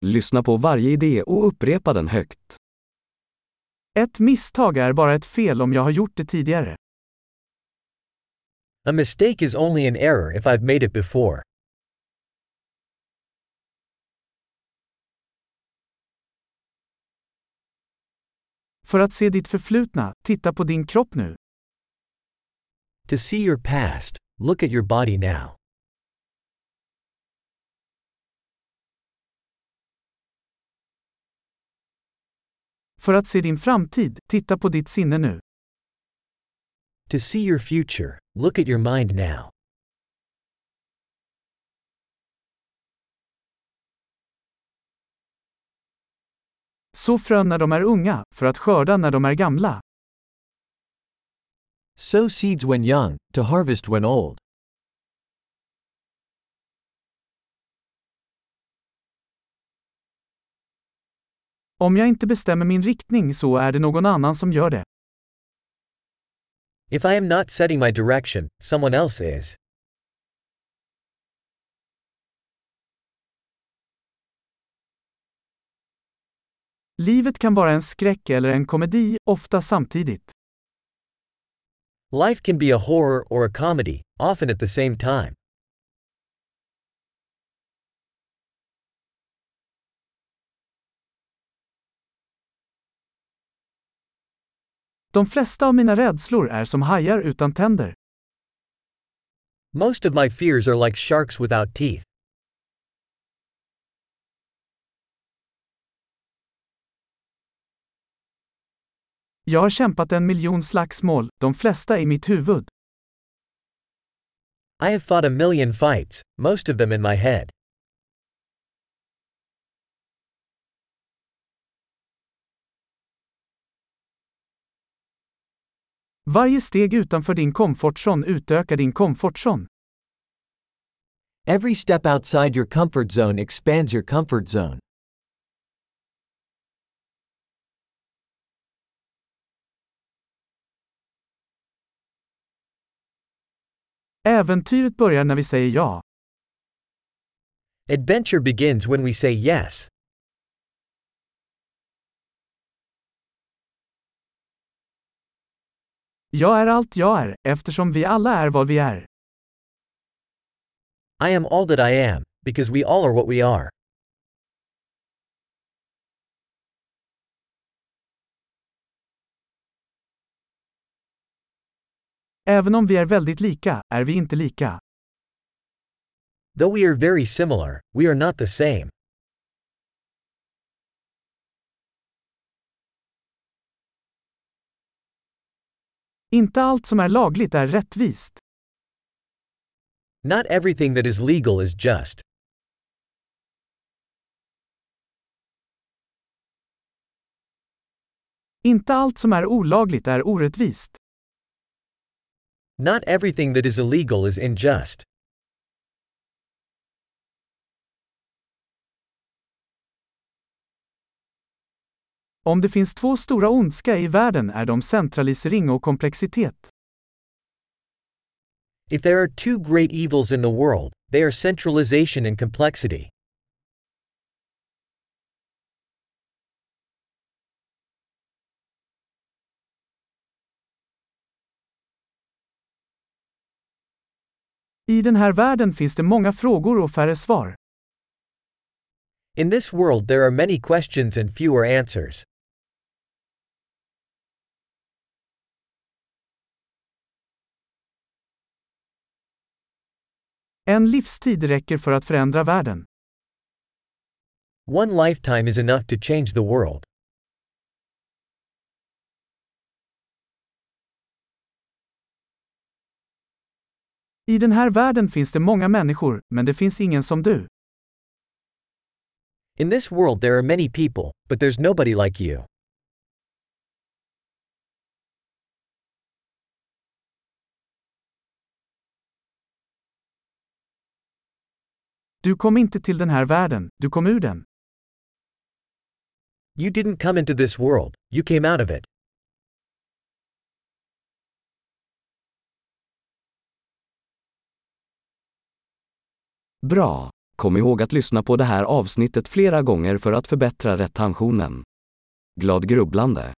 Lyssna på varje idé och upprepa den högt. Ett misstag är bara ett fel om jag har gjort det tidigare. A mistake is only an error if I've made it before. För att se ditt förflutna, titta på din kropp nu. To see your past, look at your body now. För att se din framtid, titta på ditt sinne nu. To see your future, look at your mind now. Så frön när de är unga, för att skörda när de är gamla. Sow seeds when young, to harvest when old. Om jag inte bestämmer min riktning så är det någon annan som gör det. If I am not setting my direction, someone else is. Livet kan vara en skräck eller en komedi, ofta samtidigt. Life can be a horror or a comedy, often at the same time. De flesta av mina rädslor är som hajar utan tänder. Most of my fears are like sharks without teeth. Jag har kämpat en miljon slagsmål, de flesta i mitt huvud. I have fought a million fights, most of them in my head. Varje steg utanför din komfortzon utökar din komfortzon. Every step outside your comfort zone expands your comfort zone. Äventyret börjar när vi säger ja. Adventure begins when we say yes. Jag är allt jag är, eftersom vi alla är vad vi är. I am all that I am, because we all are what we are. Även om vi är väldigt lika, är vi inte lika. Though we are very similar, we are not the same. Inte allt som är lagligt är rättvist. Not everything that is legal is just. Inte allt som är olagligt är orättvist. Not everything that is illegal is unjust. Om det finns två stora ondska i världen är de centralisering och komplexitet. If there are two great evils in the world, they are centralization and complexity. I den här världen finns det många frågor och färre svar. In this world, there are many questions and fewer answers. En livstid räcker för att förändra världen. One lifetime is enough to change the world. I den här världen finns det många människor, men det finns ingen som du. In this world, there are many people, but there's nobody like you. Du kom inte till den här världen, du kom ur den. You didn't come into this world, you came out of it. Bra! Kom ihåg att lyssna på det här avsnittet flera gånger för att förbättra retentionen. Glad grubblande!